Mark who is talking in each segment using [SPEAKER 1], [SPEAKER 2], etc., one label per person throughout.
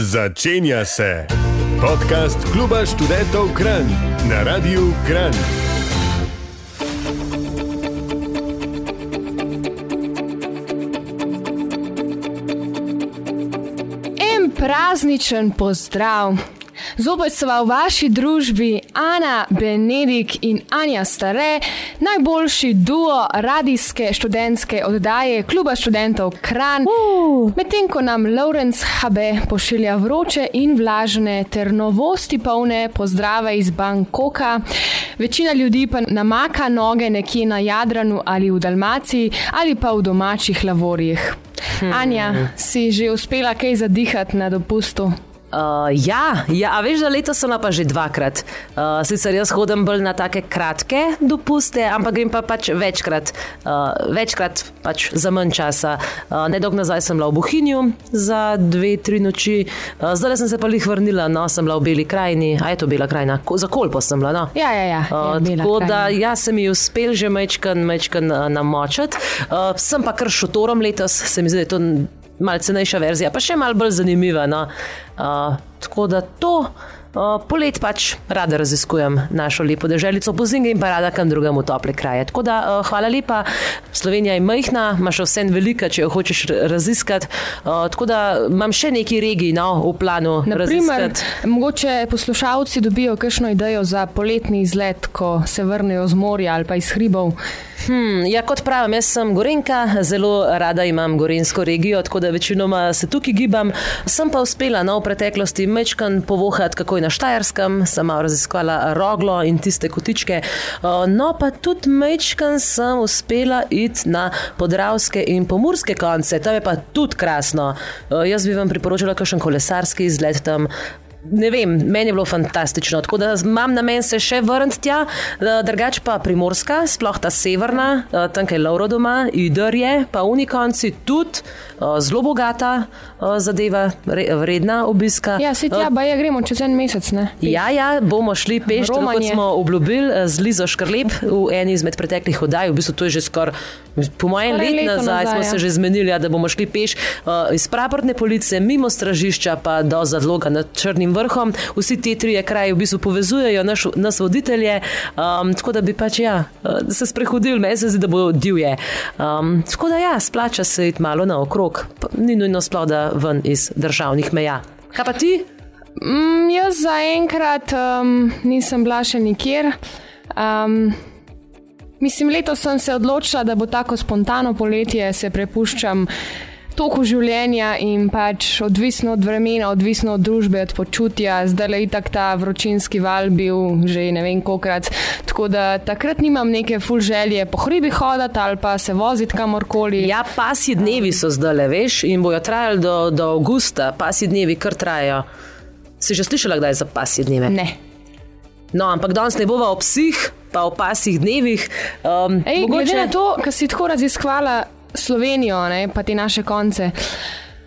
[SPEAKER 1] Začenja se podcast Kluba študentov Kran na Radiu Kran.
[SPEAKER 2] En prazničen pozdrav. Zopet sva v vaši družbi Ana Benedik in Anja Stare, najboljši duo radijske študentske oddaje Kluba študentov Kran.
[SPEAKER 3] Uh.
[SPEAKER 2] Medtem ko nam Lawrence Habe pošilja vroče in vlažne ter novosti polne pozdrave iz Bangkoka, večina ljudi pa namaka noge nekje na Jadranu ali v Dalmaciji ali pa v domačih lavorjih. Anja, si že uspela kaj zadihati na dopustu?
[SPEAKER 3] Uh, ja, ja, a veš, da letos sem pa že dvakrat. Uh, sicer jaz hodim bolj na take kratke dopuste, ampak grem pa pač večkrat, uh, večkrat pač za manj časa. Uh, Nedolgo nazaj sem bila v Bohinju za dve, tri noči, uh, zdaj sem se pa jih vrnila, no, sem bila v Beli krajini, a je to Bela krajina, Ko, za kolpo sem bila. No.
[SPEAKER 2] Ja, ja, ja.
[SPEAKER 3] Uh, tako da
[SPEAKER 2] krajina.
[SPEAKER 3] ja, se mi je uspel že mečkan, mečkan uh, namočati. Uh, sem pa kar šotorom letos, se mi zdi, da je to malce cenejša verzija, pa še malo bolj zanimiva. No. Uh, tako da to. Uh, polet pač rada raziskujem našo lepo državo, pozimi in pa rada kam drugemu tople kraje. Tako da uh, hvala lepa, Slovenija je majhna, imaš vse velika, če jo hočeš raziskati. Uh, tako da imam še neki regiji no, v planu.
[SPEAKER 2] Naprimer, mogoče poslušalci dobijo kakšno idejo za poletni izlet, ko se vrnejo z morja ali pa iz hribov.
[SPEAKER 3] Hmm, ja, kot pravim, jaz sem Gorenka, zelo rada imam gorensko regijo, tako da večinoma se tukaj gibam. Sem pa uspela no, v preteklosti mečkan povohati, kako je na Štajerskem, sem malo raziskala roglo in tiste kotičke. No, pa tudi mečkan sem uspela iti na podravske in pomorske konce, tam je pa tudi krasno. Jaz bi vam priporočila kakšen kolesarski izlet tam. Ne vem, meni je bilo fantastično, tako da imam na meni se še vrniti tja, eh, drugač pa primorska, sploh ta severna, eh, tam je Lauro doma, Idr je, pa unikonci tudi, eh, zelo bogata zadeva, re- vredna obiska.
[SPEAKER 2] Ja, se tja, pa je gremo čez en mesec. Ne?
[SPEAKER 3] Ja, ja, bomo šli peš, tako kot
[SPEAKER 2] Romanje.
[SPEAKER 3] smo obljubili z Lizo Škrlep v eni izmed preteklih oddaj. V bistvu to je že skoraj, po mojem, let nazaj
[SPEAKER 2] nazaj,
[SPEAKER 3] smo
[SPEAKER 2] ja.
[SPEAKER 3] se že zmenili, ja, da bomo šli peš iz praporne police, mimo stražišča pa do zadloga nad Črnim vrhom. Vsi ti trije kraji v bistvu povezujejo naš, nas voditelje, um, tako da bi pač ja, uh, se sprehodili, meni se zdi, da bo divje. Um, tako da ja, splača se iti malo naokrog, ni nujno sploh da ven iz državnih meja. Kaj pa ti?
[SPEAKER 2] Mm, jaz zaenkrat um, nisem bila še nikjer. Um, mislim, letos sem se odločila, da bo tako spontano poletje, se prepuščam toku življenja in pač odvisno od vremena, odvisno od družbe, od počutja. Zdaj le itak ta vročinski val bil že ne vem kolikrat. Tako da takrat nimam neke full želje po hribi hoditi ali pa se voziti kamorkoli.
[SPEAKER 3] Ja, pasji dnevi so zdaj le, veš, in bojo trajali do, do avgusta, pasji dnevi kar trajajo. Si že slišala, kdaj je za pasji dneve?
[SPEAKER 2] Ne.
[SPEAKER 3] No, ampak danes ne bova o psih, pa o pasjih dnevih. Um,
[SPEAKER 2] Ej, mogoče... Glede na to, kar si tako raziskvala Slovenijo, ne, pa te naše konce.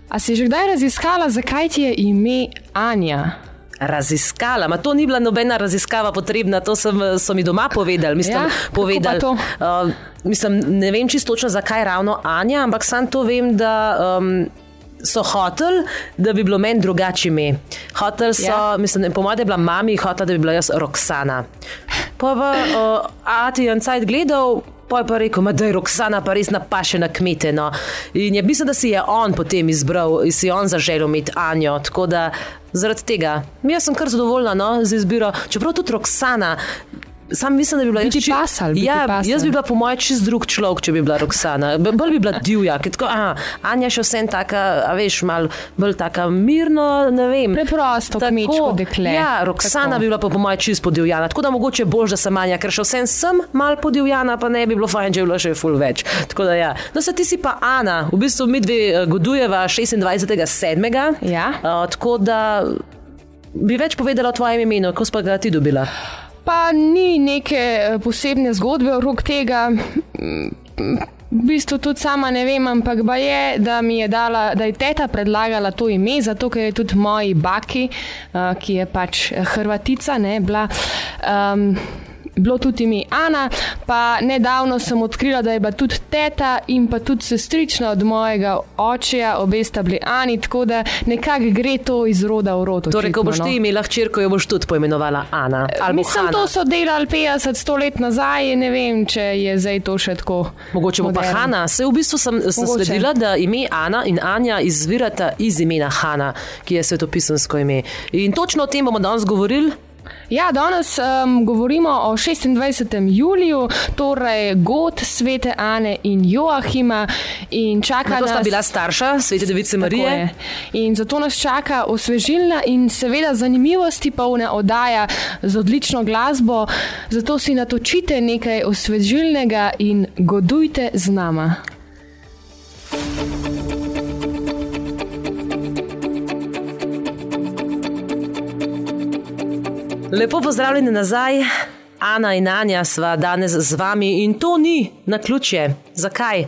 [SPEAKER 2] A si že kdaj raziskala, zakaj ti je ime Anja?
[SPEAKER 3] Raziskala, ma to ni bila nobena raziskava potrebna, to sem, so mi doma povedali. Mislim,
[SPEAKER 2] Ja,
[SPEAKER 3] povedali uh, mislim, ne vem čisto točno, zakaj ravno Anja, ampak sam to vem, da. Um, So hoteli, da bi bilo meni drugače ime. Hoteli so,
[SPEAKER 2] Ja.
[SPEAKER 3] mislim, po mojem, da je bila mami, hotela, da bi bila jaz Roksana. Pa pa, uh, Ati je en cajt gledal. Pa je pa rekel, "Ma da je Roksana pa res napaše na kmete. No. In je mislim, da si je on potem izbral, si on zaželel imeti Anjo. Tako da zaradi tega, jaz sem kar zadovoljna no, z izbiro. Čeprav tudi Roksana. Sam mislim, da bi bila
[SPEAKER 2] Bi ti
[SPEAKER 3] jaz či-
[SPEAKER 2] pasal,
[SPEAKER 3] ja,
[SPEAKER 2] pasal.
[SPEAKER 3] jaz bi bila po mojem čist drug človek, če bi bila Roksana. Bolj bi bila divja. ker Tako, aha, Anja še vsem taka, a veš, mal bolj taka mirno, ne vem.
[SPEAKER 2] Preprosto, kmečko dekle.
[SPEAKER 3] Ja, Roksana
[SPEAKER 2] Tako.
[SPEAKER 3] bi bila pa po mojem čist podivjana. Tako da mogoče bolj, da sem Anja, ker še vsem sem mal podivjana, pa ne bi bilo fajn, če bi bilo še ful več. Tako da ja. No, se ti si pa Ana, v bistvu mi dve eh, godujeva 26.7.
[SPEAKER 2] Ja.
[SPEAKER 3] Uh, tako da bi več povedala o tvojem imenu, ko si pa ga ti dobila.
[SPEAKER 2] Pa ni neke eh, posebne zgodbe okrog tega. V bistvu tudi sama ne vem, ampak ba je, da mi je dala, da je teta predlagala to ime, zato ker je tudi moji baki, uh, ki je pač eh, Hrvatica, ne bila. Um, bilo tudi ime Ana, pa nedavno sem odkrila, da je bila tudi teta in pa tudi sestrična od mojega očeja, obe sta bili Ani, tako da nekako gre to iz roda v rod.
[SPEAKER 3] Torej, ko boš
[SPEAKER 2] očitno,
[SPEAKER 3] ti
[SPEAKER 2] no.
[SPEAKER 3] imela hčerko, jo boš tudi poimenovala Ana. bo
[SPEAKER 2] Mislim,
[SPEAKER 3] Hana.
[SPEAKER 2] to so delali 50-100 let nazaj, ne vem, če je zdaj to še tako.
[SPEAKER 3] Mogoče bo pa. Hanna. Se v bistvu sem, sem
[SPEAKER 2] Mogoče.
[SPEAKER 3] sledila, da ime Ana in Anja izvirata iz imena Hanna, ki je svetopisansko ime. In točno o tem bomo danes govorili.
[SPEAKER 2] Ja, danes um, govorimo o 26. juliju, torej god svete Ane in Joachima. In čaka
[SPEAKER 3] To sta
[SPEAKER 2] nas-
[SPEAKER 3] bila starša, svete device Marije.
[SPEAKER 2] je. In zato nas čaka osvežilna in seveda zanimivosti polna oddaja z odlično glasbo. Zato si natočite nekaj osvežilnega in godujte z nama.
[SPEAKER 3] Lepo pozdravljeni nazaj. Ana in Anja sva danes z vami in to ni na ključje. Zakaj?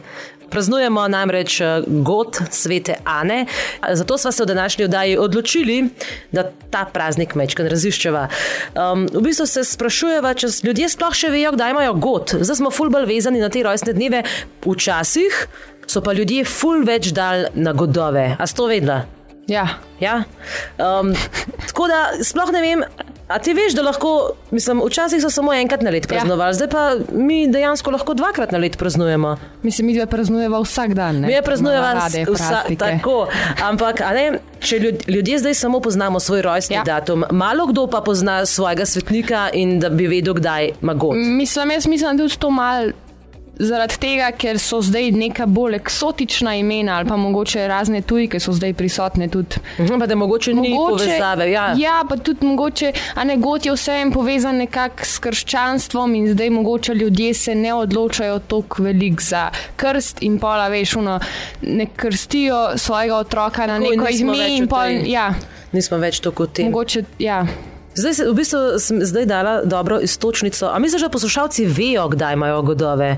[SPEAKER 3] Praznujemo namreč eh, god svete Ane, zato smo se v današnji oddaji odločili, da ta praznik mečkan raziščeva. Um, v bistvu se sprašujeva, če ljudje sploh še vejo, kdaj imajo god. Zdaj smo fulbal vezani na te rojstne dneve, včasih so pa ljudje ful več dal na godove. A sto vedla?
[SPEAKER 2] Ja.
[SPEAKER 3] Ja? Um, tako da sploh ne vem. A ti veš, da lahko, mislim, včasih so samo enkrat na let praznovali, zdaj pa mi dejansko lahko dvakrat na let praznujemo.
[SPEAKER 2] Mislim, mi dve praznujeva vsak dan. ne?
[SPEAKER 3] Mi je praznujemo
[SPEAKER 2] rade
[SPEAKER 3] vsa,
[SPEAKER 2] praznike.
[SPEAKER 3] tako. Ampak, ne, če ljud, ljudje zdaj samo poznamo svoj rojstni
[SPEAKER 2] Ja.
[SPEAKER 3] ja. datum, malo kdo pa pozna svojega svetnika in da bi vedel, kdaj ima god.
[SPEAKER 2] Mislim, jaz mislim, da je tudi to mal. Zaradi tega, ker so zdaj neka bolj eksotična imena, ali pa mogoče razne tujke, ki so zdaj prisotne tudi.
[SPEAKER 3] Mhm, Pa da mogoče ni povezave. Ja.
[SPEAKER 2] ja, pa tudi mogoče, a ne god je vsem povezan nekako s krščanstvom in zdaj mogoče ljudje se ne odločajo tako velik za krst in pola, veš, uno, ne krstijo svojega otroka na
[SPEAKER 3] Tako,
[SPEAKER 2] neko ime in pol, ja,
[SPEAKER 3] Nismo več tako kot ti.
[SPEAKER 2] mogoče, ja.
[SPEAKER 3] Zdaj, se, v bistvu sem zdaj dala dobro istočnico. A misliš, da poslušalci vejo, kdaj imajo godove?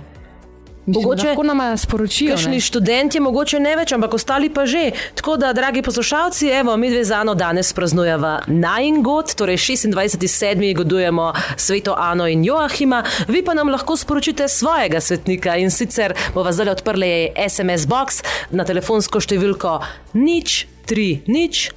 [SPEAKER 2] Mislim,
[SPEAKER 3] Mogoče-
[SPEAKER 2] lahko nama sporočijo.
[SPEAKER 3] Kakšni
[SPEAKER 2] ne.
[SPEAKER 3] študenti, mogoče ne več, ampak ostali pa že. Tako da, dragi poslušalci, evo, mi dve z Ano danes praznujemo Najngod, torej 26.7. godujemo sveto Ano in Joachima, vi pa nam lahko sporočite svojega svetnika in sicer bova zdaj odprli SMS box na telefonsko številko nič 3 nič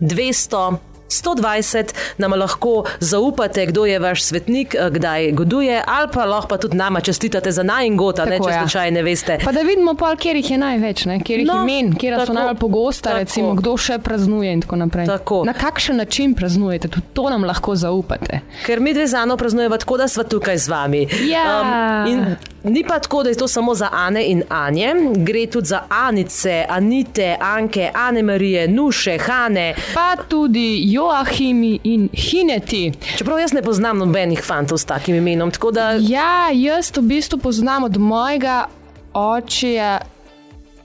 [SPEAKER 3] 200. 120 nam lahko zaupate, kdo je vaš svetnik, eh, kdaj goduje, ali pa lahko pa tudi nama čestitate za najngota, ne, če
[SPEAKER 2] ja.
[SPEAKER 3] slučaj ne veste.
[SPEAKER 2] Pa da vidimo, pol, kjer jih je največ, ne? kjer jih
[SPEAKER 3] No,
[SPEAKER 2] imen, kjer so
[SPEAKER 3] tako,
[SPEAKER 2] najbolj pogosta,
[SPEAKER 3] tako.
[SPEAKER 2] recimo, kdo še praznuje in tako naprej.
[SPEAKER 3] Tako.
[SPEAKER 2] Na kakšen način praznujete, tudi to nam lahko zaupate.
[SPEAKER 3] Ker mi dve z Ano praznujemo tako, da smo tukaj z vami.
[SPEAKER 2] Ja.
[SPEAKER 3] in ni pa tako, da je to samo za Ane in Anje, gre tudi za Anice, Anite, Anke, Ane Marije, Nuše, Hane.
[SPEAKER 2] Pa tudi Joachimi in Hineti.
[SPEAKER 3] Čeprav jaz ne poznam nobenih fantov s takim imenom, da
[SPEAKER 2] Ja, jaz v bistvu poznam od mojega očeja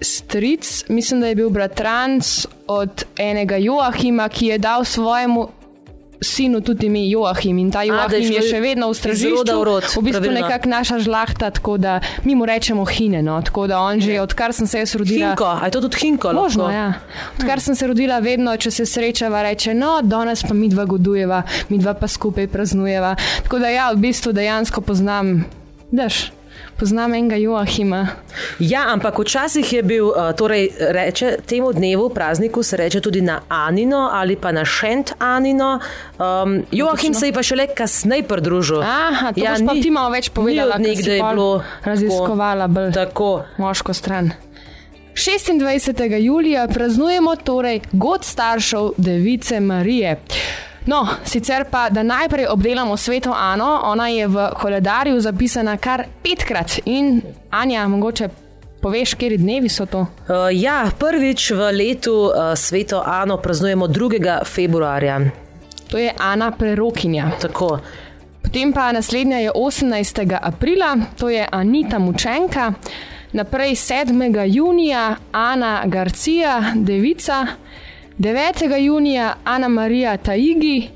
[SPEAKER 2] stric, mislim, da je bil bratranc od enega Joachima, ki je dal svojemu. Sinu tudi ime Joachim in ta Joachim
[SPEAKER 3] šlo
[SPEAKER 2] je še vedno v stražišču.
[SPEAKER 3] v rod,
[SPEAKER 2] v bistvu
[SPEAKER 3] pravilno.
[SPEAKER 2] nekako naša žlahta, tako da mi mu rečemo Hine. No, tako da on že odkar sem se jaz rodila.
[SPEAKER 3] Hinko, a je to tudi Hinko?
[SPEAKER 2] Možno,
[SPEAKER 3] lahko?
[SPEAKER 2] ja. Odkar sem se rodila, vedno, če se srečava, reče: No, danes pa mi dva godujeva, mi dva pa skupaj praznujeva. Tako da ja, v bistvu dejansko poznam, daš, poznam enega Joachima.
[SPEAKER 3] Ja, ampak včasih je bil, uh, torej reče, temu dnevu, prazniku se reče tudi na Anino ali pa na Šent Anino. Um, Joachim se je pa šele kasneje pridružil.
[SPEAKER 2] Aha, ja, boš pa ti malo več povedala,
[SPEAKER 3] ni nekdaj
[SPEAKER 2] pol
[SPEAKER 3] bilo
[SPEAKER 2] raziskovala bolj
[SPEAKER 3] Tako.
[SPEAKER 2] moško stran. 26. julija praznujemo torej god staršev Device Marije. No, sicer pa, da najprej obdelamo sveto Ano, ona je v koledarju zapisana kar petkrat in Anja, mogoče poveš, kje dnevi so to?
[SPEAKER 3] Uh, ja, prvič v letu uh, sveto Ano praznujemo 2. februarja.
[SPEAKER 2] To je Ana Prerokinja.
[SPEAKER 3] Tako.
[SPEAKER 2] Potem pa naslednja je 18. aprila, to je Anita Mučenka. Naprej 7. junija Ana Garcia, devica, 9. junija Ana Marija Taigi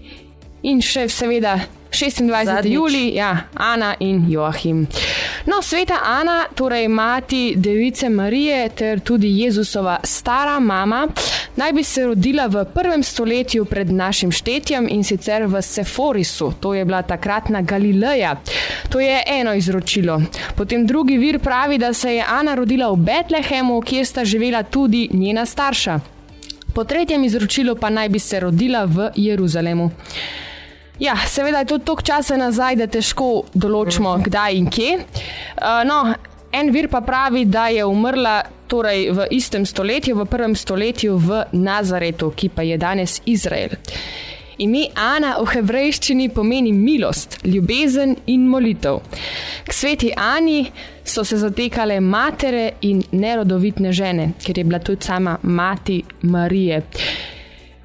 [SPEAKER 2] in še seveda 26.
[SPEAKER 3] Zadnjič.
[SPEAKER 2] julij, ja, Ana in Joachim. No, sveta Ana, torej mati Device Marije ter tudi Jezusova stara mama, naj bi se rodila v prvem stoletju pred našim štetjem in sicer v Seforisu, to je bila takratna Galileja. To je eno izročilo. Potem drugi vir pravi, da se je Ana rodila v Betlehemu, kjer sta živela tudi njena starša. Po tretjem izročilu pa naj bi se rodila v Jeruzalemu. Ja, seveda je to toliko časa nazaj, da težko določimo, kdaj in kje. Uh, no, en vir pa pravi, da je umrla torej v istem stoletju, v prvem stoletju v Nazaretu, ki pa je danes Izrael. Ime Ana v hebrejščini pomeni milost, ljubezen in molitev. K sveti Ani so se zatekale matere in nerodovitne žene, ker je bila tudi sama mati Marije.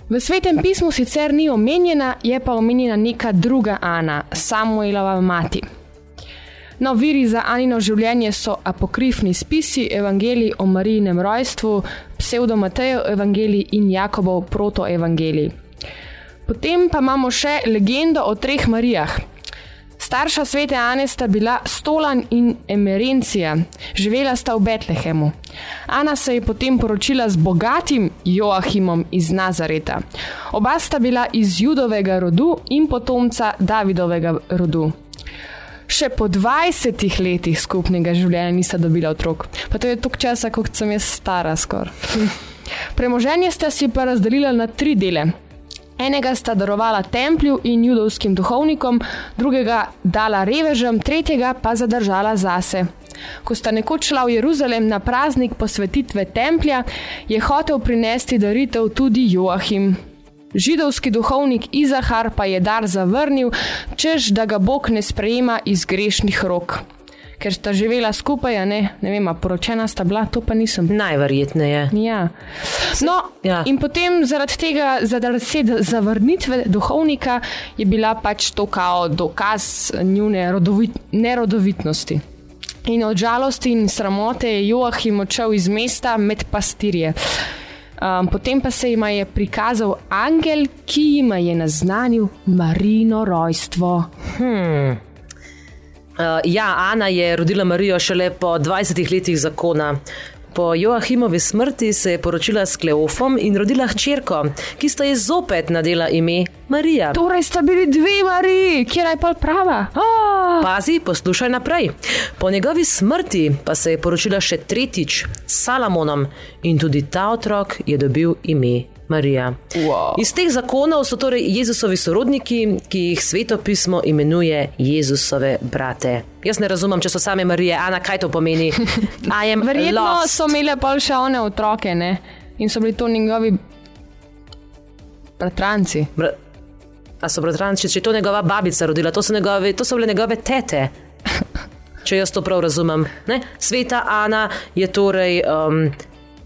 [SPEAKER 2] V svetem pismu sicer ni omenjena, je pa omenjena neka druga Ana, Samuelova mati. No, viri za Anino življenje so apokrifni spisi, evangeliji o Marijinem rojstvu, pseudomatejev evangeliji in Jakobov protoevangeliji. Potem pa imamo še legendo o treh Marijah. Starša svete Ane sta bila Stolan in Emerencija, živela sta v Betlehemu. Ana se je potem poročila z bogatim Joachimom iz Nazareta. Oba sta bila iz judovega rodu in potomca Davidovega rodu. Še po 20 letih skupnega življenja nista dobila otrok. Pa to je toliko časa, kot sem jaz stara skoraj. Premoženje sta si pa razdelila na tri dele. Enega sta darovala templju in judovskim duhovnikom, drugega dala revežem, tretjega pa zadržala zase. Ko sta nekoč šla v Jeruzalem na praznik posvetitve templja, je hotel prinesti daritev tudi Joachim. Židovski duhovnik Izahar pa je dar zavrnil, čež da ga Bog ne sprejema iz grešnih rok ker sta živela skupaj, ne, ne vem, poročena sta bila, to pa nisem.
[SPEAKER 3] Najverjetneje.
[SPEAKER 2] Ja. No, ja. In potem zaradi tega, zaradi zavrnitve duhovnika, je bila pač to kao dokaz njune rodovit, nerodovitnosti. In od žalosti in sramote je Joachim odšel iz mesta med pastirje. Um, potem pa se jim je prikazal angel, ki jim je naznanil Marino rojstvo.
[SPEAKER 3] Hmm. Uh, ja, Ana je rodila Marijo šele po 20 letih zakona. Po Joachimovi smrti se je poročila s Kleofom in rodila hčerko, ki sta ji zopet nadela ime Marija.
[SPEAKER 2] Torej sta bili dve Mariji, kjer je pa prava.
[SPEAKER 3] Oh. Pazi, poslušaj naprej. Po njegovi smrti pa se je poročila še tretjič s Salamonom in tudi ta otrok je dobil ime Marija.
[SPEAKER 2] Wow.
[SPEAKER 3] Iz teh zakonov so torej Jezusovi sorodniki, ki jih svetopismo imenuje Jezusove brate. Jaz ne razumem, če so same Marije, Ana, kaj to pomeni.
[SPEAKER 2] Verjetno so imele pa še one otroke ne? in so bili to njegovi bratranci. Bra
[SPEAKER 3] A so bratranci, če je to njegova babica rodila, to so, njegove, to so bile njegove tete. Če jaz to prav razumem. Ne? Sveta Ana je torej um,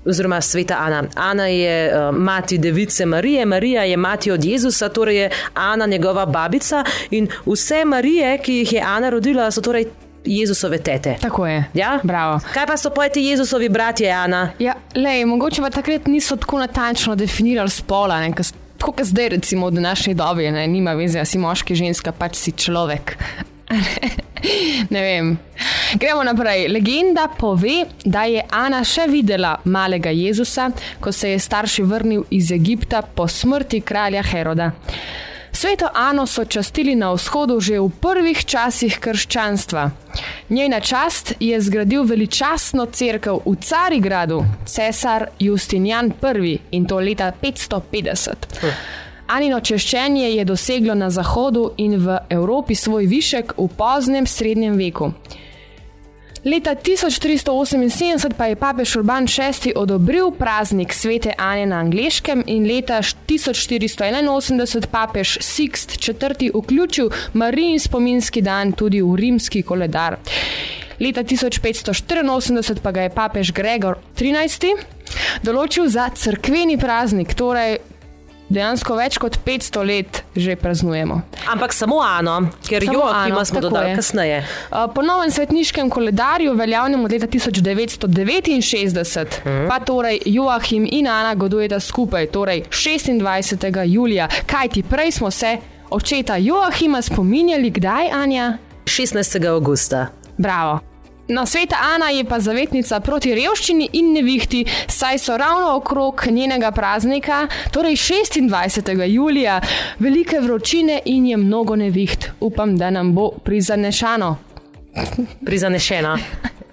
[SPEAKER 3] oziroma sveta Ana. Ana je uh, mati device Marije, Marija je mati od Jezusa, torej je Ana njegova babica in vse Marije, ki jih je Ana rodila, so torej. Jezusove tete.
[SPEAKER 2] Tako je.
[SPEAKER 3] Ja? Kaj pa so pojeti Jezusovi bratje, Ana?
[SPEAKER 2] Ja, lej, mogoče pa takrat niso tako natančno definirali spola, kot zdaj, recimo v današnji dobi, ne, nima veze, si moški, ženska, pač si človek. ne vem. Gremo naprej. Legenda pove, da je Ana še videla malega Jezusa, ko se je starši vrnil iz Egipta po smrti kralja Heroda. Sveto Ano so častili na vzhodu že v prvih časih krščanstva. Njena čast je zgradil veličastno crkvo v Carigradu, cesar Justinian I in to leta 550. Hm. Anino češčenje je doseglo na Zahodu in v Evropi svoj višek v poznem srednjem veku. Leta 1378 pa je papež Urban VI odobril praznik svete Ane na angliškem in leta 1481 papež Sixt IV vključil Marijin spominski dan tudi v rimski koledar. Leta 1584 pa ga je papež Gregor XIII določil za crkveni praznik, torej dejansko več kot 500 let že praznujemo.
[SPEAKER 3] Ampak samo Ano, ker jo imamo dodati kasneje.
[SPEAKER 2] Po novem svetniškem koledarju, veljavnem od leta 1969, hmm. pa torej Joachim in Ana godujeta skupaj, torej 26. julija. Kaj ti prej smo se očeta Joachima spominjali, kdaj Anja?
[SPEAKER 3] 16. augusta.
[SPEAKER 2] Bravo. No, sveta Ana je pa zavetnica proti revščini in nevihti, saj so ravno okrog njenega praznika, torej 26. julija, velike vročine in je mnogo neviht. Upam, da nam bo prizanešano.
[SPEAKER 3] Prizanešena.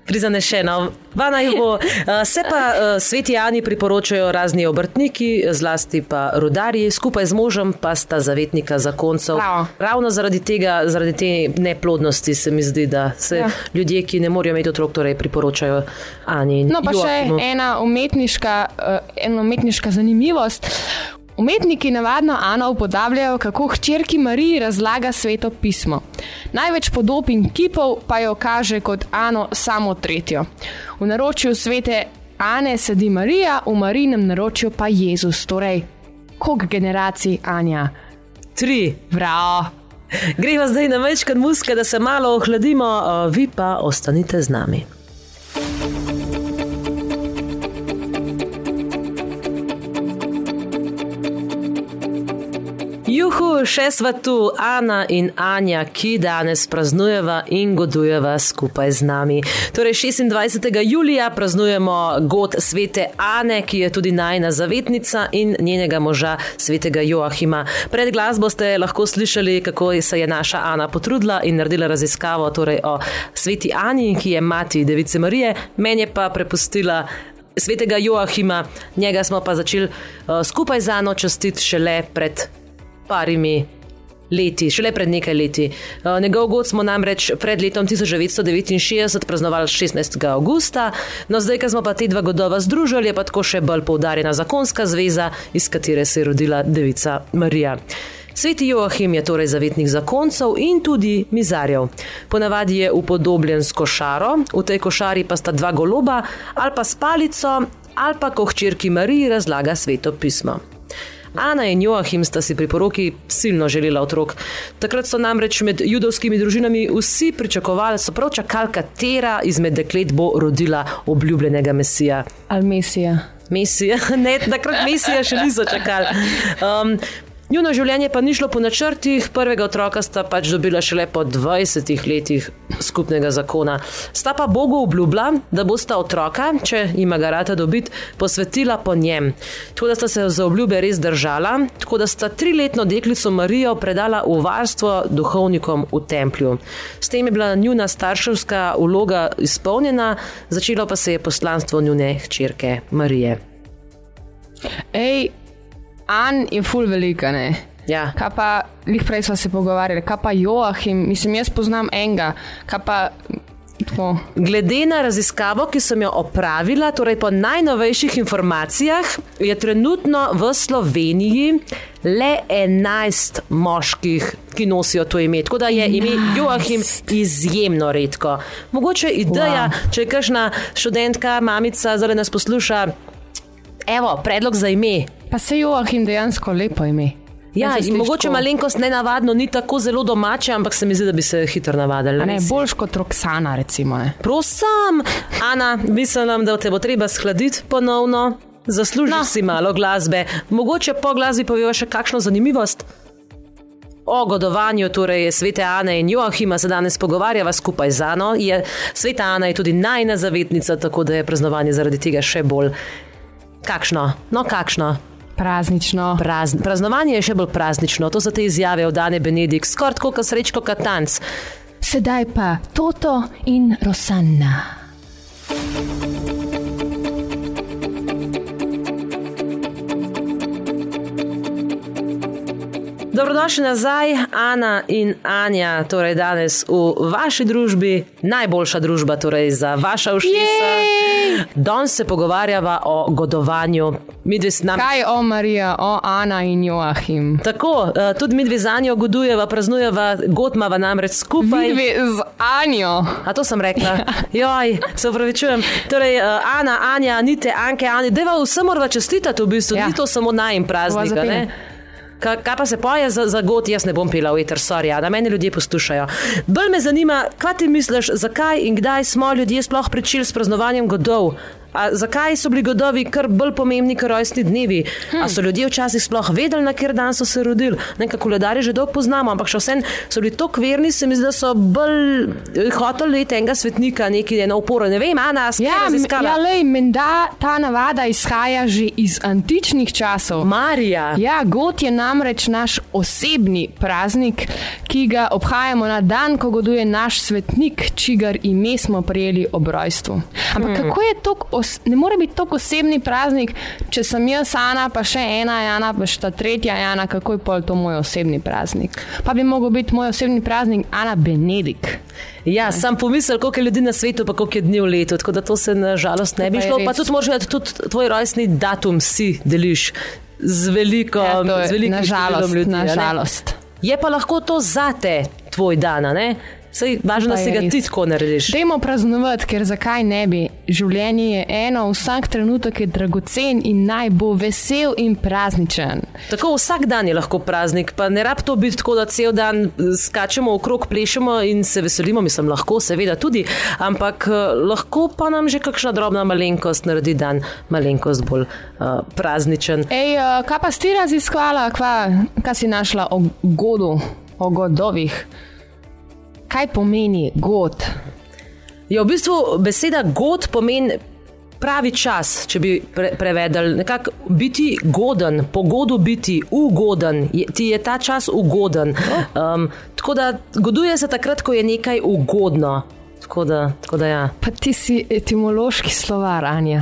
[SPEAKER 3] Prizanešena, vana jo bo. Uh, se pa uh, sveti Jani priporočajo razni obrtniki, zlasti pa rudarji, skupaj z možem pa sta zavetnika zakoncev.
[SPEAKER 2] Prav.
[SPEAKER 3] Ravno zaradi tega, zaradi te neplodnosti se mi zdi, da se
[SPEAKER 2] Ja.
[SPEAKER 3] ljudje, ki ne morejo imeti otrok, torej priporočajo Ani.
[SPEAKER 2] No, pa še
[SPEAKER 3] Joakimu.
[SPEAKER 2] ena umetniška, uh, ena umetniška zanimivost. Umetniki navadno Ano upodabljajo, kako hčerki Mariji razlaga sveto pismo. Največ podob in kipov pa jo kaže kot Ano samo tretjo. V naročju svete Ane sedi Marija, v Marinem naročju pa Jezus. Torej, koliko generacij Anja?
[SPEAKER 3] Tri.
[SPEAKER 2] Prav.
[SPEAKER 3] Greva zdaj na večkrat muske, da se malo ohladimo, vi pa ostanite z nami. Juhu, še sva tu, Ana in Anja, ki danes praznujeva in godujeva skupaj z nami. Torej, 26. julija praznujemo god svete Ane, ki je tudi najna zavetnica in njenega moža svetega Joahima. Pred glasbo ste lahko slišali, kako se je naša Ana potrudila in naredila raziskavo torej o sveti Ani, ki je mati Device Marije, meni pa prepustila. Svetega Joahima, njega smo pa začeli uh, skupaj z Ano častiti šele pred parimi leti, šele pred nekaj leti. Uh, Njegov god smo namreč pred letom 1969 praznovali 16. augusta, no zdaj, ko smo pa te dva godova združili, je pa tako še bolj poudarjena zakonska zveza, iz katere se je rodila devica Marija. Sveti Joachim je torej zavetnik zakoncev in tudi mizarjev. Ponavadi je upodobljen s košaro, v tej košari pa sta dva goloba ali pa s palico ali pa ko hčerki Mariji razlaga sveto pismo. Ana in Joachim sta si pri poroki silno želela otrok. Takrat so namreč med judovskimi družinami vsi pričakovali, so prav čakali, katera izmed deklet bo rodila obljubljenega mesija.
[SPEAKER 2] Ali Mesija.
[SPEAKER 3] Mesija, ne, takrat Mesija še niso čakali. Um, Njuno življenje pa ni šlo po načrtih, prvega otroka sta pač dobila šele po 20 letih skupnega zakona. Sta pa Bogu obljubila, da bosta otroka, če ima ga rata dobiti, posvetila po njem. Tako da sta se za obljube res držala, tako da sta triletno deklico Marijo predala v varstvo duhovnikom v templju. S tem je bila njuna starševska vloga izpolnjena, začelo pa se je poslanstvo njune hčerke Marije.
[SPEAKER 2] Ej, An je ful velika, ne?
[SPEAKER 3] Ja.
[SPEAKER 2] Kaj pa, lih prej smo se pogovarjali, kaj pa Joachim, mislim, jaz poznam enega, kaj pa tako.
[SPEAKER 3] Glede na raziskavo, ki sem jo opravila, torej po najnovejših informacijah, je trenutno v Sloveniji le 11 moških, ki nosijo to ime. Tako da je ime Joachim izjemno redko. Mogoče ideja,
[SPEAKER 2] Wow.
[SPEAKER 3] če je kakšna študentka, mamica, zdaj nas posluša. Evo, predlog za ime.
[SPEAKER 2] Pa se Joachim dejansko lepo ime.
[SPEAKER 3] Ja, in mogoče
[SPEAKER 2] tako-
[SPEAKER 3] malenkost nenavadno, ni tako zelo domače, ampak se mi zdi, da bi se hitro navadili.
[SPEAKER 2] Ne, boljš kot Roksana, recimo. Ne.
[SPEAKER 3] Prosim, Ana, mislim, da te bo treba shladiti ponovno. Zaslužiš no. si malo glasbe. Mogoče po glasbi poveva še kakšno zanimivost. O godovanju, torej svete Ane in Joachima se danes pogovarjava skupaj z Ano. Je, sveta Ana je tudi najna zavetnica, tako da je praznovanje zaradi tega še bolj. Kakšno? No, kakšno?
[SPEAKER 2] Praznično.
[SPEAKER 3] Prazn praznovanje je še bolj praznično, to so te izjave od Dane Benedikt, skoraj tako kot srečko katanc.
[SPEAKER 2] Sedaj pa Toto in Rosanna.
[SPEAKER 3] Dobrodošli nazaj, Ana in Anja, torej danes v vaši družbi, najboljša družba torej za vaša ušesa. Danes se pogovarjava o godovanju. Nami.
[SPEAKER 2] Kaj o Marija, o Ana in Joachim?
[SPEAKER 3] Tako, eh, tudi mi dve za njo godujeva, praznujeva, godmava namreč skupaj.
[SPEAKER 2] Vidvi z Anjo.
[SPEAKER 3] A to sem rekla. Joj, se upravičujem. Torej, eh, Ana, Anja, Nite, Anke, Ani, deva vsem morava čestitati v bistvu,
[SPEAKER 2] Ja.
[SPEAKER 3] ni to samo najem praznik. Kaj, kaj pa se poje za, za god, jaz ne bom pila v eter, sorry, da meni ljudje poslušajo. Bolj me zanima, kaj ti misliš, zakaj in kdaj smo ljudje sploh pričeli s praznovanjem godov? A zakaj so bili godovi kar bolj pomembni kot rojstni dnevi? Hmm. A so ljudje včasih sploh vedeli, na kjer dan so se rodili? Nekaj koledarje že dolgo poznamo, ampak še vsem so bili tako verni, se mi zdi, da so bolj eh, hoteli enega svetnika, neki ena opora. Ne vem, Ana,
[SPEAKER 2] ja, ja, lej, menda ta navada izhaja že iz antičnih časov.
[SPEAKER 3] Marija.
[SPEAKER 2] Ja, God je namreč naš osebni praznik, ki ga obhajamo na dan, ko goduje naš svetnik, čigar ime smo prijeli ob rojstvu. Ampak hmm. kako je to, ne more biti tako osebni praznik, če sem jaz Ana, pa še ena Jana, pa še ta tretja Jana, kako je pol to moj osebni praznik. Pa bi mogel biti moj osebni praznik Ana Benedik.
[SPEAKER 3] Ja, sam pomislil, koliko je ljudi na svetu, pa koliko je dni v letu, tako da to se nažalost ne bi šlo. Pa tudi, možno, tudi tvoj rojstni datum si deliš z veliko,
[SPEAKER 2] ja,
[SPEAKER 3] z veliko
[SPEAKER 2] nažalost,
[SPEAKER 3] ljudi.
[SPEAKER 2] Nažalost.
[SPEAKER 3] Je pa lahko to zate, tvoj dan, ne? Sej, važno, da si ga ti tako narediš.
[SPEAKER 2] Dajmo praznovati, ker zakaj ne bi. Življenje je eno, vsak trenutek je dragocen in naj bo vesel in prazničen.
[SPEAKER 3] Tako vsak dan je lahko praznik, pa ne rab to biti tako, da cel dan eh, skačemo okrog, plešemo in se veselimo, mislim, lahko, seveda tudi, ampak eh, lahko pa nam že kakšna drobna malenkost naredi dan malenkost bolj uh, prazničen.
[SPEAKER 2] Ej, uh, kaj pa si raziskala, kaj si našla o godu, o godovih? Kaj pomeni god?
[SPEAKER 3] Ja, v bistvu beseda god pomeni pravi čas, če bi pre prevedel. Nekako biti goden, pogodu biti ugoden, je, ti je ta čas ugoden. Um, tako da goduje se takrat, ko je nekaj ugodno. Tako da, tako da ja.
[SPEAKER 2] Pa ti si etimološki slovar, Anja.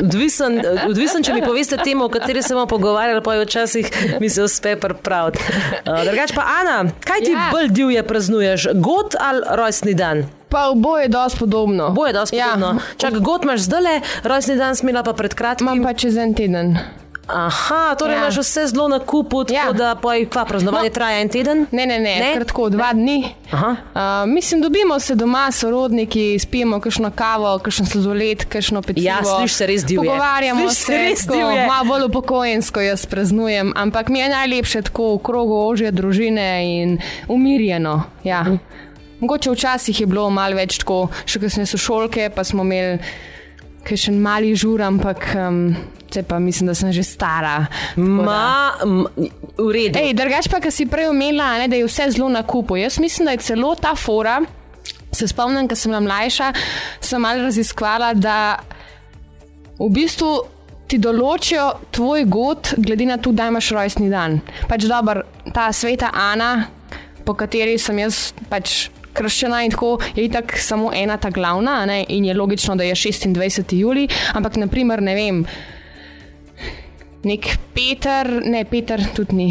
[SPEAKER 3] Odvisen, odvisen če mi poveste temo, o kateri se bomo pogovarjali, pa je včasih mi se uspe prav. Uh, drugač pa, Ana, kaj ti ja. bolj divje praznuješ, god ali rojstni dan?
[SPEAKER 2] Pa oboje je dosti podobno.
[SPEAKER 3] Oboje je dosti ja. podobno. Čak, god imaš zdaj, rojstni dan smela pa pred kratkim.
[SPEAKER 2] Imam pa čez en teden.
[SPEAKER 3] Aha, torej ja. imaš vse zelo na kupu, tako ja. da pa je praznovanje no. traja en teden?
[SPEAKER 2] Ne, ne, ne, ne? kratko dva dni. Uh, mislim, dobimo se doma, sorodniki, spijemo kakšno kavo, kakšen sladoled, kakšno pecivo.
[SPEAKER 3] Ja, sliš se res divje.
[SPEAKER 2] Pogovarjamo sliš se, res divje. Malo bolj upokojensko jaz praznujem, ampak mi je najlepše tako v krogu ožje družine in umirjeno. Ja. Uh. Mogoče včasih je bilo malo več tako, še kasneje so šolke, pa smo imeli še mali žur, ampak. Um, Če pa mislim, da sem že stara.
[SPEAKER 3] Ma, v redu.
[SPEAKER 2] Ej, drugač pa, kar si prej omenila, ne, da je vse zelo na kupu. Jaz mislim, da je celo ta fora. Se spomnim, ko sem bila mlajša, sem malo raziskvala, da v bistvu ti določijo tvoj god, glede na to, da imaš rojstni dan. Pač dobro, ta sveta Ana, po kateri sem jaz pač krščena in tako je itak samo ena ta glavna, ne, in je logično, da je 26. juli, ampak naprimer ne vem nek Peter, ne Peter, tudi ni.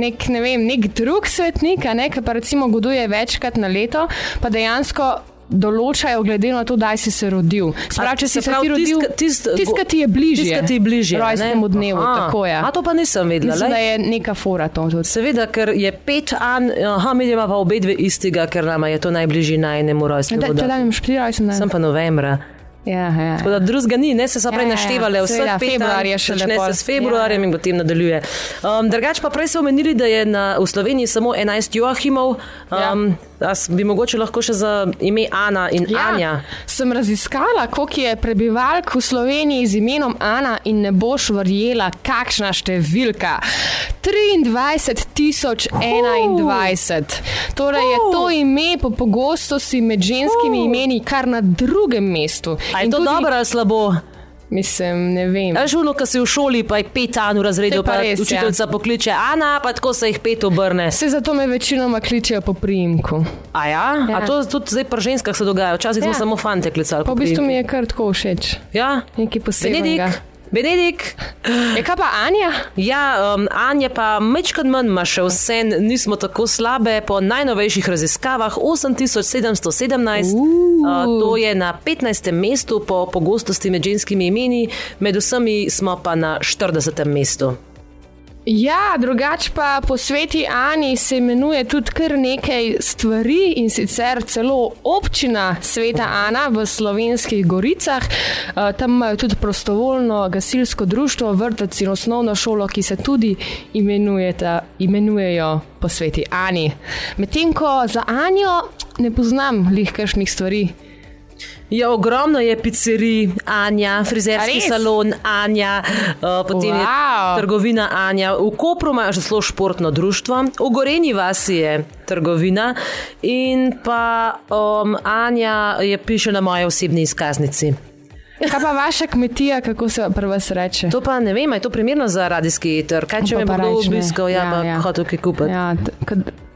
[SPEAKER 2] Nek, ne vem, nek drug svetnik, ne, ki pa recimo goduje večkrat na leto, pa dejansko določajo, glede na to, da si se rodil. Sprav, če si se ti rodil, tisti, ki ti je bližje,
[SPEAKER 3] tisti, ki ti je bližje,
[SPEAKER 2] rojstnemu dnevu. Aha,
[SPEAKER 3] a to pa nisem vedela.
[SPEAKER 2] Mislim, da je neka fora to. Tudi.
[SPEAKER 3] Seveda, ker je pet an, aha, mi imamo pa obe dve istega, ker nama je to najbližje najnemu rojstnemu
[SPEAKER 2] dnevu. Če da imaš pri rojstnem dnevu.
[SPEAKER 3] Sem pa novembra.
[SPEAKER 2] Ja, ja.
[SPEAKER 3] Tako da drugega ni, ne se so prej ja, ja, ja. naštevali, vse
[SPEAKER 2] je februarja še
[SPEAKER 3] ne. Se s februarjem ja. in potem nadaljuje. Um, drugač pa prej so omenili, da je na, v Sloveniji samo 11 Joachimov. Um, ja. Bi mogoče lahko še za ime Ana in ja, Anja?
[SPEAKER 2] Sem raziskala, koliko je prebivalk v Sloveniji z imenom Ana in ne boš verjela, kakšna številka. 23.021. Uh. Torej je to ime po pogostosti med ženskimi uh. imeni kar na drugem mestu.
[SPEAKER 3] Je to tudi... dobro ali slabo?
[SPEAKER 2] Mislim, ne vem.
[SPEAKER 3] Že uno, ki si v šoli, pa je pet an v razredu, pa, pa res, učiteljica ja. pokliče Ana, pa tako se jih pet obrne.
[SPEAKER 2] Vse zato me večinoma kličejo po prijimku.
[SPEAKER 3] A ja? ja. A to tudi zdaj pri ženskah se dogaja, včasih ja. smo samo fante klicali.
[SPEAKER 2] Pa v bistvu mi je kar tako všeč.
[SPEAKER 3] Ja?
[SPEAKER 2] Nekaj posebnega.
[SPEAKER 3] Benedik. Benedik.
[SPEAKER 2] Je kaj pa Anja?
[SPEAKER 3] Ja, um, Anja pa mečkaj manj ima še vse, nismo tako slabe. Po najnovejših raziskavah 8717, uh, to je na 15. mestu po pogostosti med ženskimi imeni, med vsemi smo pa na 40. mestu.
[SPEAKER 2] Ja, drugače pa po sveti Ani se imenuje tudi kar nekaj stvari in sicer celo občina Sveta Ana v slovenskih goricah. Uh, tam imajo tudi prostovoljno gasilsko društvo, vrtec in osnovno šolo, ki se tudi imenujejo po sveti Ani. Medtem ko za Anjo ne poznam lih kakšnih stvari.
[SPEAKER 3] Ja, ogromno je pizzerij, Anja, frizerski salon, Anja, uh, potem wow. Je trgovina Anja. V Kopru imajo že zelo športno društvo, v Gorenji vasi je trgovina in pa um, Anja je piše na moji osebni izkaznici.
[SPEAKER 2] Kaj pa vaša kmetija, kako se pri vas reče?
[SPEAKER 3] To pa ne vem, je to primerno za radijski trg. Kaj če me bo kdo obiskal, ja,
[SPEAKER 2] Ja, ja.
[SPEAKER 3] hotel kaj kupiti.
[SPEAKER 2] Ja,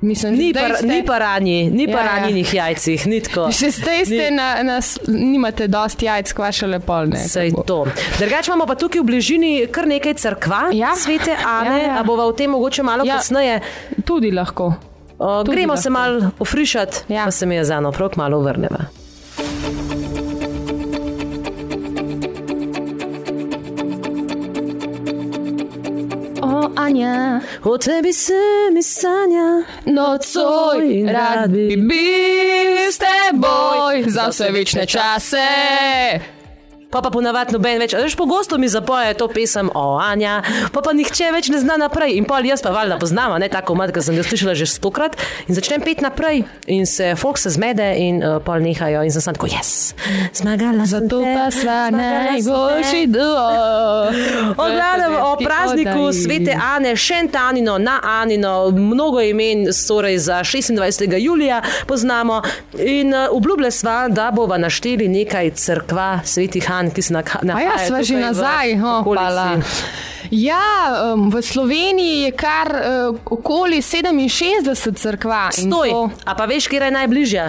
[SPEAKER 2] mislim,
[SPEAKER 3] Ni
[SPEAKER 2] zdaj
[SPEAKER 3] pa,
[SPEAKER 2] ste-
[SPEAKER 3] ni pa ranji, ni pa
[SPEAKER 2] Ja, ja.
[SPEAKER 3] ranjenih jajcih, ni tako.
[SPEAKER 2] Še zdaj ste
[SPEAKER 3] Ni-
[SPEAKER 2] na, na, nimate dosti jajc, kvašale polne.
[SPEAKER 3] Sej to. Drugače imamo pa tukaj v bližini kar nekaj crkva,
[SPEAKER 2] Ja.
[SPEAKER 3] svete Ane,
[SPEAKER 2] Ja, ja.
[SPEAKER 3] a bova o tem mogoče malo
[SPEAKER 2] Ja.
[SPEAKER 3] kasneje.
[SPEAKER 2] Tudi lahko.
[SPEAKER 3] O,
[SPEAKER 2] Tudi
[SPEAKER 3] gremo se
[SPEAKER 2] lahko.
[SPEAKER 3] malo ofrišati,
[SPEAKER 2] Ja.
[SPEAKER 3] pa se mi je za eno prav malo vrneva.
[SPEAKER 2] Anja,
[SPEAKER 3] O tebi se mi sanja,
[SPEAKER 2] nocoj rad bi bil s teboj za vse večne čase.
[SPEAKER 3] Pa pa ponavadi noben več. Veš, pogosto mi zapoje to pesem o Anja, pa pa nihče več ne zna naprej. In pol jaz pa valjda poznam, ne tako mat, ker sem ga slišala že stokrat. In začnem pet naprej in se folk se zmede in uh, pol nehajo in sem sam tako, jaz, zmagala
[SPEAKER 2] Zato
[SPEAKER 3] te,
[SPEAKER 2] pa sva najboljši
[SPEAKER 3] te."
[SPEAKER 2] duo.
[SPEAKER 3] O glavnem o prazniku
[SPEAKER 2] oddaji.
[SPEAKER 3] svete Ane, Šentanino, na Anino, mnogo imen torej za 26. julija poznamo in uh, obljubile sva, da bova našteli nekaj crkva svetih An, ki se
[SPEAKER 2] A
[SPEAKER 3] nahajajo.
[SPEAKER 2] ja, sva že nazaj, hopala. Ja, um, v Sloveniji je kar uh, okoli 67 crkva. in
[SPEAKER 3] Stoj,
[SPEAKER 2] to-
[SPEAKER 3] a pa veš, kje je najbližja?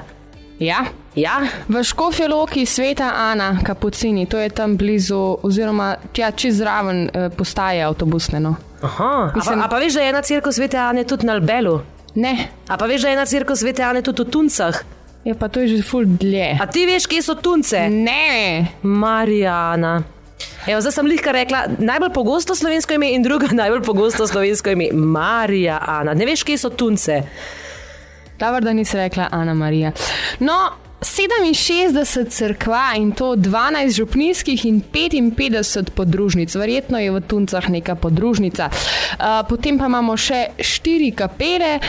[SPEAKER 2] Ja.
[SPEAKER 3] Ja,
[SPEAKER 2] V Škofjeloki sveta Ana, Kapucini, to je tam blizu, oziroma tja čez zraven eh, postaje avtobusne. No.
[SPEAKER 3] Aha, a, pa,
[SPEAKER 2] Mislim-
[SPEAKER 3] a pa veš, da je ena crkva svete Ane tudi na Albelu?
[SPEAKER 2] Ne,
[SPEAKER 3] A pa veš, da je ena crkva svete Ane tudi v Tuncah?
[SPEAKER 2] Je pa to je že ful dlje.
[SPEAKER 3] A ti veš, kje so Tunce?
[SPEAKER 2] Ne,
[SPEAKER 3] Marijana. Evo, zdaj sem lihka rekla, najbolj pogosto slovensko ime in druga najbolj pogosto slovensko ime. Marija Ana. Ne veš, kje so Tunce?
[SPEAKER 2] dobro, da nisi rekla Ana Marija. No, 67 crkva in to 12 župnijskih in 55 podružnic, verjetno je v Tuncah neka podružnica. Potem pa imamo še štiri kapele,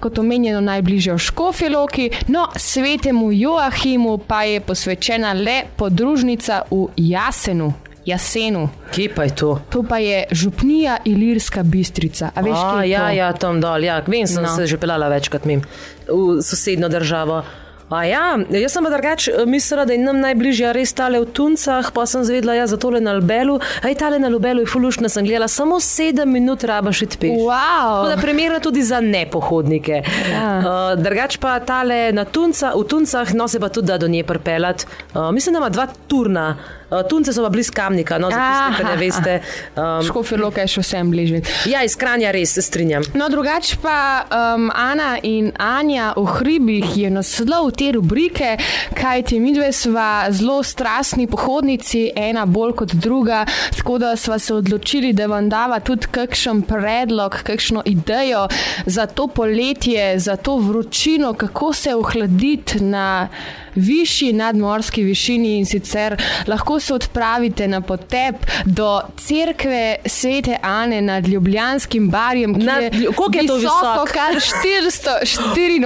[SPEAKER 2] kot omenjeno najbližje v Škofjeloki, no svetemu Joachimu pa je posvečena le podružnica v Jasenu. Jasenu.
[SPEAKER 3] Kje pa je to?
[SPEAKER 2] To pa je župnija Ilirska bistrica. A veš,
[SPEAKER 3] A, ja,
[SPEAKER 2] to?
[SPEAKER 3] ja, tam dol. Ja. Vem, sem
[SPEAKER 2] No.
[SPEAKER 3] se že pelala večkrat mim v sosednjo državo. A ja, jaz sem pa drugač eh, mislila, da je nam najbližja res tale v Tuncah, pa sem zvedla, ja, za tole na Lubelu. Aj tale na Lubelu je fulušna, sem gledala, samo sedem minut rabaš iti peš.
[SPEAKER 2] Wow.
[SPEAKER 3] Tako da primerno tudi za nepohodnike.
[SPEAKER 2] Ja.
[SPEAKER 3] Uh, drugač pa tale na Tunca, v Tuncah, no se pa tudi da do nje pripeljati. Uh, mislim, da ima dva turna. Uh, Tunce so pa blizu Kamnika, no za tiste, ki ne
[SPEAKER 2] Aha.
[SPEAKER 3] veste. Um,
[SPEAKER 2] Škofjeloka je še vsem bližje.
[SPEAKER 3] ja, iz Kranja res se strinjam.
[SPEAKER 2] No, drugače pa um, Ana in Anja v hribih je naslov te rubrike, kajti mi dve sva zelo strastni pohodnici, ena bolj kot druga, tako da sva se odločili, da vam dava tudi kakšen predlog, kakšno idejo za to poletje, za to vročino, kako se ohladiti na višji nadmorski višini in sicer lahko se odpravite na potep do cerkve svete Ane nad Ljubljanskim barjem, ki
[SPEAKER 3] Nad-
[SPEAKER 2] je,
[SPEAKER 3] koliko je to visok?
[SPEAKER 2] kar 484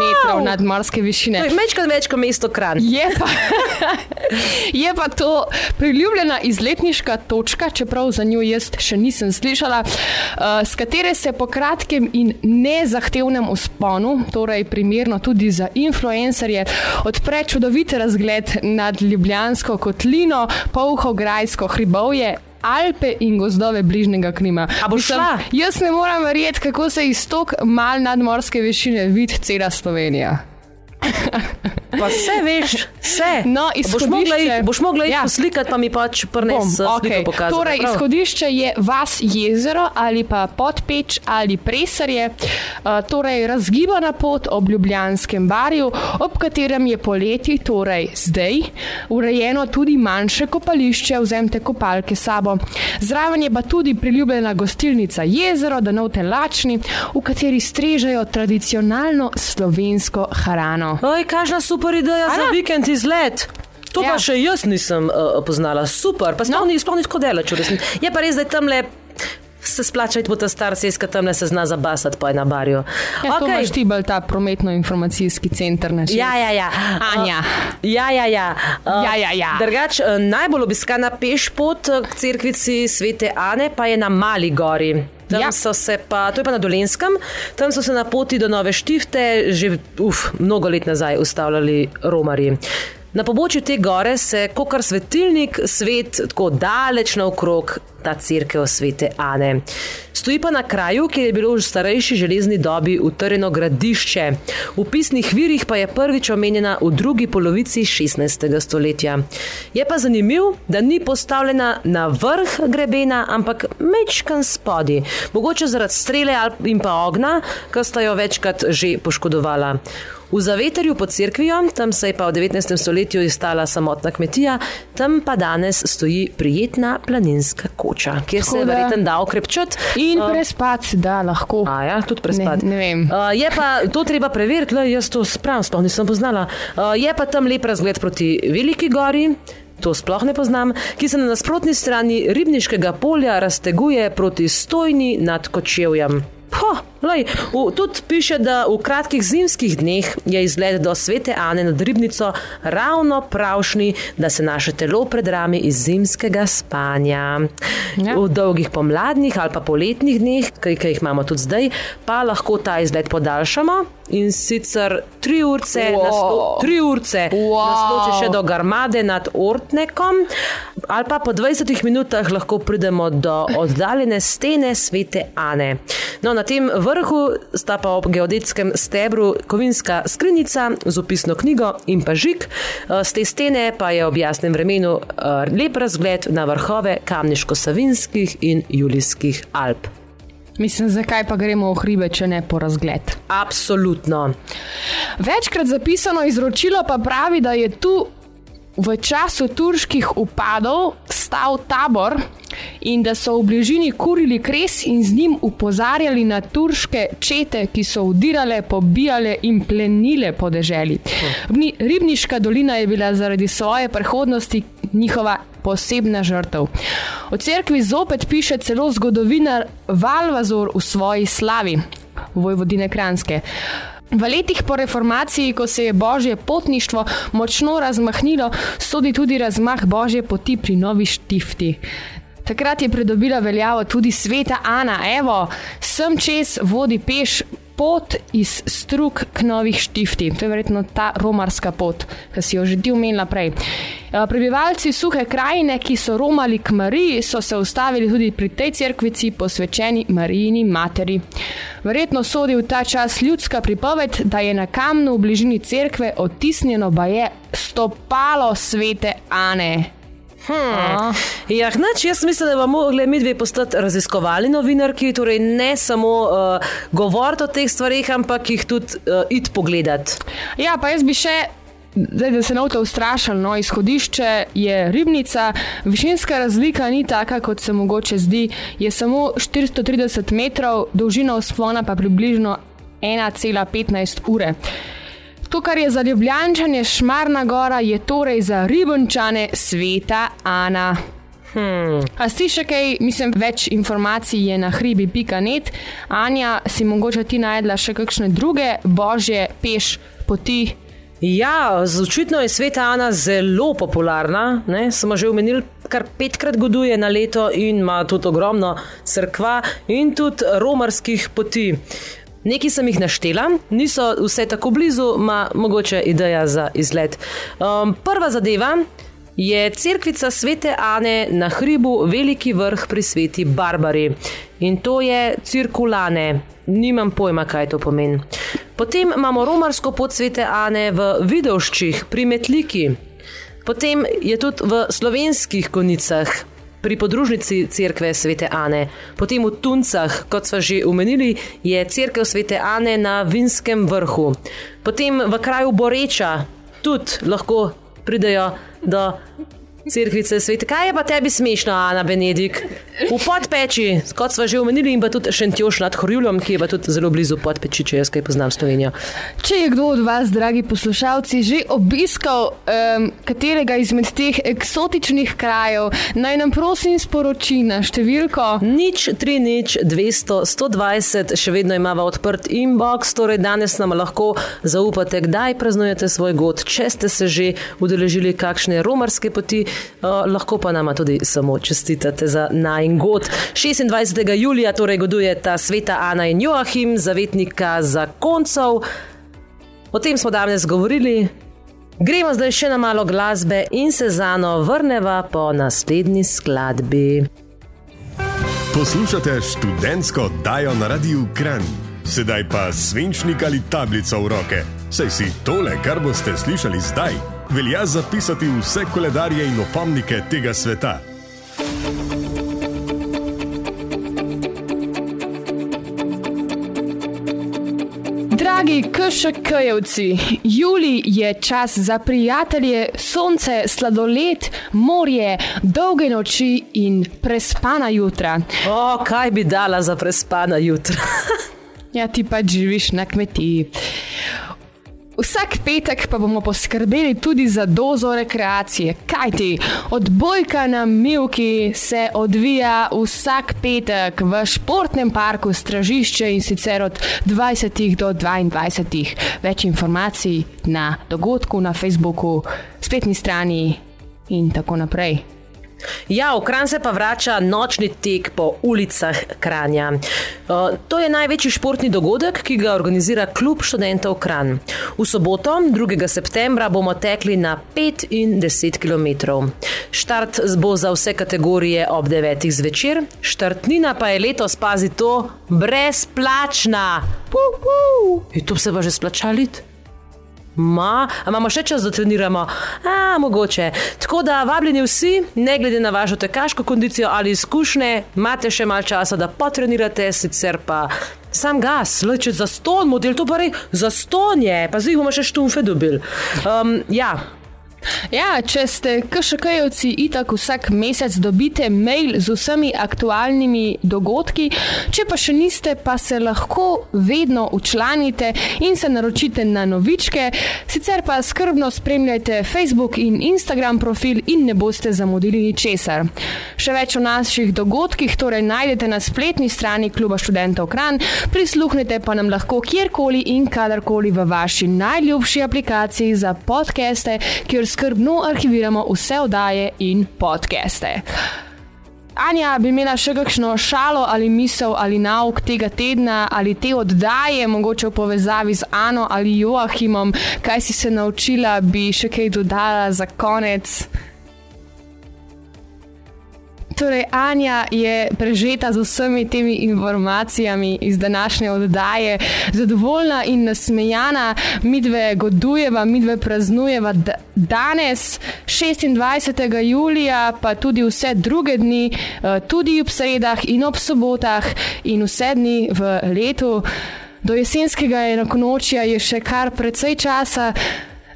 [SPEAKER 2] metrov nadmorske višine.
[SPEAKER 3] To je Mečkrat več kot mesto Kranj.
[SPEAKER 2] Je pa, je pa to priljubljena izletniška točka, čeprav za njo jaz še nisem slišala, uh, s katere se po kratkem in nezahtevnem usponu, torej primerno tudi za influencerje, odpre čudovit razgled nad Ljubljansko kotlino, Polhograjsko hribovje. Alpe in gozdove bližnjega Krima.
[SPEAKER 3] A boš šla?
[SPEAKER 2] Jaz ne morem verjeti, kako se iz tako mal nadmorske višine vidi cela Slovenija.
[SPEAKER 3] Pa vse veš, vse.
[SPEAKER 2] No,
[SPEAKER 3] boš mogla
[SPEAKER 2] izhodišče-
[SPEAKER 3] iti, boš mogla iti
[SPEAKER 2] Ja.
[SPEAKER 3] poslikati, pa mi pač
[SPEAKER 2] Bom,
[SPEAKER 3] prnes
[SPEAKER 2] okay.
[SPEAKER 3] pokazati.
[SPEAKER 2] Torej,
[SPEAKER 3] prav?
[SPEAKER 2] izhodišče je vas jezero ali pa podpeč ali presarje, uh, torej razgibana pot ob Ljubljanskem barju, ob katerem je poleti, torej zdaj, urejeno tudi manjše kopališče, vzemite kopalke sabo. Zraven je pa tudi priljubljena gostilnica Jezero, da novte lačni, v kateri strežejo tradicionalno slovensko hrano.
[SPEAKER 3] Oj, kažna super ideja
[SPEAKER 2] A
[SPEAKER 3] za
[SPEAKER 2] ja?
[SPEAKER 3] vikend izlet. To ja.
[SPEAKER 2] Ja.
[SPEAKER 3] pa še jaz nisem uh, poznala. Super, pa sploh
[SPEAKER 2] No.
[SPEAKER 3] ni, ni tako daleč. v resnici. Je pa res, da je tam le. se splača iti po ta star ceska, tam ne se zna zabasati po enem barju.
[SPEAKER 2] Ja, okay. imaš ti bolj ta prometno-informacijski center na.
[SPEAKER 3] Ja, ja, ja.
[SPEAKER 2] Anja.
[SPEAKER 3] Uh, ja, ja, ja. Uh,
[SPEAKER 2] ja, ja, ja.
[SPEAKER 3] Drugač, uh, najbolj obiskana pešpot k cerkvici svete Ane pa je na Mali gori. Tam ja. so se pa, to je pa na Dolenskem, tam so se na poti do Nove Štifte že uf, mnogo let nazaj ustavljali romarji. Na pobočju te gore se, kot kar svetilnik, svet tako daleč naokrog ta crkva svete Ane. Stoji pa na kraju, kjer je bilo v starejši železni dobi utrjeno gradišče. V pisnih virih pa je prvič omenjena v drugi polovici 16. stoletja. Je pa zanimiv, da ni postavljena na vrh grebena, ampak mečkan spodi, mogoče zaradi strele in pa ogna, ki sta jo večkrat že poškodovala. V zaveterju pod crkvijo, tam se je pa v 19. stoletju izstala samotna kmetija, tam pa danes stoji prijetna planinska koča, kjer Tako se je verjetno da okrepčati.
[SPEAKER 2] In uh, prespati, da lahko.
[SPEAKER 3] A ja, tudi prespati.
[SPEAKER 2] Ne, ne vem.
[SPEAKER 3] Uh, je pa to treba preveriti, le jaz to spravim, sploh nisem poznala. Uh, je pa tam lep razgled proti Veliki gori. To sploh ne poznam, ki se na nasprotni strani ribniškega polja razteguje proti stojni nad kočevjem. Ha, lej, v, tudi piše, da v kratkih zimskih dneh je izgled do svete Ane nad ribnico ravno pravšni, da se naše telo predrami iz zimskega spanja. Ja. V dolgih pomladnih ali pa poletnih dneh, ki jih imamo tudi zdaj, pa lahko ta izgled podaljšamo in sicer tri urce, wow. tri urce, wow. še do Garmade nad Ortnekom, ali pa po 20 minutah lahko pridemo do oddaljene stene svete Ane. No, na tem vrhu sta pa ob geodetskem stebru kovinska skrinjica z opisno knjigo in pa žig. Z eh, te stene pa je ob jasnem vremenu eh, lep razgled na vrhove kamniško-savinskih in julijskih Alp.
[SPEAKER 2] Mislim, zakaj pa gremo v hribe, če ne po razgled?
[SPEAKER 3] Absolutno.
[SPEAKER 2] Večkrat zapisano izročilo pa pravi, da je tu v času turških upadov stal tabor in da so v bližini kurili kres in z njim upozarjali na turške čete, ki so udirale, pobijale in plenile po deželi. Ribniška dolina je bila zaradi svoje prehodnosti njihova posebna žrtev. O cerkvi zopet piše celo zgodovinar Valvazor v svoji slavi, vojvodine Kranske. V letih po reformaciji, ko se je božje potništvo močno razmahnilo, sodi tudi razmah božje poti pri novi štifti. Takrat je pridobila veljavo tudi sveta Ana, evo, sem čez vodi peš pot iz strug k novih štifti. To je verjetno ta romarska pot, ki si jo že ti omenila prej. Eh, prebivalci suhe krajine, ki so romali k Mariji, so se ustavili tudi pri tej cerkvici posvečeni Marijini materi. Verjetno sodi v ta čas ljudska pripoved, da je na kamnu v bližini cerkve odtisnjeno baje stopalo svete Ane.
[SPEAKER 3] Hmm. Ja, nač, jaz mislim, da bomo mogli mi dve postati raziskovalni novinarki, torej ne samo uh, govoriti o teh stvarih, ampak jih tudi uh, id pogledati.
[SPEAKER 2] Ja, pa jaz bi še. Zdaj, da se ne bo ustrašil, no, izhodišče je ribnica, višinska razlika ni taka, kot se mogoče zdi, je samo 430 metrov, dolžina vzpona pa približno 1,15 ure. To, kar je za ljubljančane Šmarna gora, je torej za ribončane sveta Ana. Hmm. A si še kaj, mislim, več informacij je na hribi.net. Anja, si mogoče ti najdla še kakšne druge božje peš poti?
[SPEAKER 3] Ja, očitno je sveta Ana zelo popularna. Ne? Smo že omenili, kar petkrat goduje na leto in ima tudi ogromno crkva in tudi romarskih poti. Nekaj sem jih naštela, niso vse tako blizu, ima mogoče ideja za izlet. Um, prva zadeva je crkvica svete Ane na hribu Veliki vrh pri sveti Barbari in to je cirkulane. Nimam pojma, kaj to pomeni. Potem imamo romarsko pot svete Ane v Vidovščih pri Metliki. Potem je tudi v slovenskih konicah, pri podružnici crkve svete Ane. Potem v Tuncah, kot smo že omenili, je crkva svete Ane na Vinskem vrhu. Potem v kraju Boreča tudi lahko pridejo do Cerkvice svete. Kaj je pa tebi smešno, Ana Benedik? V podpeči, kot smo že omenili, in pa tudi Šentjoš nad Horjulom, ki je pa tudi zelo blizu podpeči, če jaz kaj poznam Slovenijo.
[SPEAKER 2] Če je kdo od vas, dragi poslušalci, že obiskal um, katerega izmed teh eksotičnih krajev, naj nam prosim sporoči na številko.
[SPEAKER 3] Nič, tri, nič, 200, 120, še vedno imamo odprt inbox, torej danes nam lahko zaupate, kdaj praznujete svoj god, če ste se že udeležili kakšne romarske poti, uh, lahko pa nama tudi samo čestitate za najn god. 26. julija torej goduje ta sveta Ana in Joachim, zavetnika zakoncev. O tem smo danes govorili. Gremo zdaj še na malo glasbe in se za eno vrneva po naslednji skladbi.
[SPEAKER 1] Poslušate študentsko oddajo na Radiu Kran, sedaj pa svinčnik ali tablico v roke. Saj si tole, kar boste slišali zdaj, velja zapisati vse koledarje in opomnike tega sveta.
[SPEAKER 2] Dragi KŠK-jevci, juli je čas za prijatelje, sonce, sladoled, morje, dolge noči in prespana jutra.
[SPEAKER 3] O, kaj bi dala za prespana jutra?
[SPEAKER 2] Ja, ti pa živiš na kmetiji. Vsak petek pa bomo poskrbeli tudi za dozo rekreacije, kajti odbojka na Milki se odvija vsak petek v športnem parku Stražišče in sicer od 20 do 22. Več informacij na dogodku na Facebooku, spletni strani in tako naprej.
[SPEAKER 3] Ja, v Kran se pa vrača nočni tek po ulicah Kranja. To je največji športni dogodek, ki ga organizira Klub študentov Kran. V soboto, 2. septembra, bomo tekli na 5 in 10 km. Štart bo za vse kategorije ob 9. zvečer, štartnina pa je letos, pazi to, brezplačna. Uhu. Je to se pa že splačaliti? Ma, a imamo še čas, da treniramo? A, mogoče. Tako da vabljeni vsi, ne glede na vašo tekaško kondicijo ali izkušnje, imate še malo časa, da potrenirate, sicer pa sam gas, leče za ston, model to pa rej, za ston je, pa zdaj bomo še štumfe dobili. Um, ja.
[SPEAKER 2] Ja, če ste KŠK-jevci, itak vsak mesec dobite mail z vsemi aktualnimi dogodki, če pa še niste, pa se lahko vedno učlanite in se naročite na novičke. Sicer pa skrbno spremljajte Facebook in Instagram profil in ne boste zamudili ničesar. Še več o naših dogodkih torej najdete na spletni strani Kluba študentov Kran, prisluhnite pa nam lahko kjerkoli in kadarkoli v vaši najljubši aplikaciji za podcaste, kjer skrbno arhiviramo vse oddaje in podcaste. Anja, bi imela še kakšno šalo ali misel ali nauk tega tedna ali te oddaje, mogoče v povezavi z Ano ali Joachimom, kaj si se naučila, bi še kaj dodala za konec. Torej, Anja je prežeta z vsemi temi informacijami iz današnje oddaje, zadovoljna in nasmejana, midve godujeva, midve praznujeva danes, 26. julija, pa tudi vse druge dni, tudi ob sredah in ob sobotah in vse dni v letu. Do jesenskega enokonočja je še kar precej časa.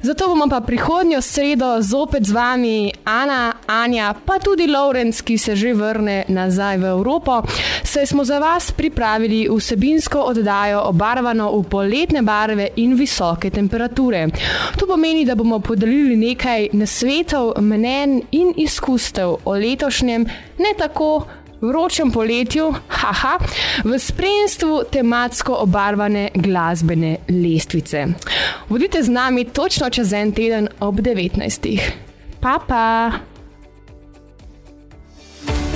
[SPEAKER 2] Zato bomo pa prihodnjo sredo zopet z vami, Ana, Anja, pa tudi Lawrence, ki se že vrne nazaj v Evropo. Saj smo za vas pripravili vsebinsko oddajo obarvano v poletne barve in visoke temperature. To pomeni, da bomo podelili nekaj nasvetov, mnen in izkustev o letošnjem, ne tako vročem poletju, haha, v spremstvu tematsko obarvane glasbene lestvice. Vodite z nami točno čez en teden ob 19. Pa pa!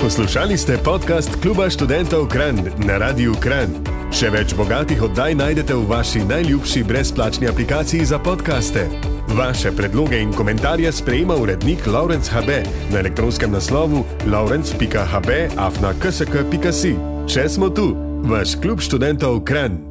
[SPEAKER 1] Poslušali ste podcast Kluba študentov Kran na Radiu Kran. Še več bogatih oddaj najdete v vaši najljubši brezplačni aplikaciji za podkaste. Vaše predloge in komentarje sprejema urednik Laurence HB na elektronskem naslovu laurence.hb afna ksk.si. Če smo tu, vaš klub študentov Kran.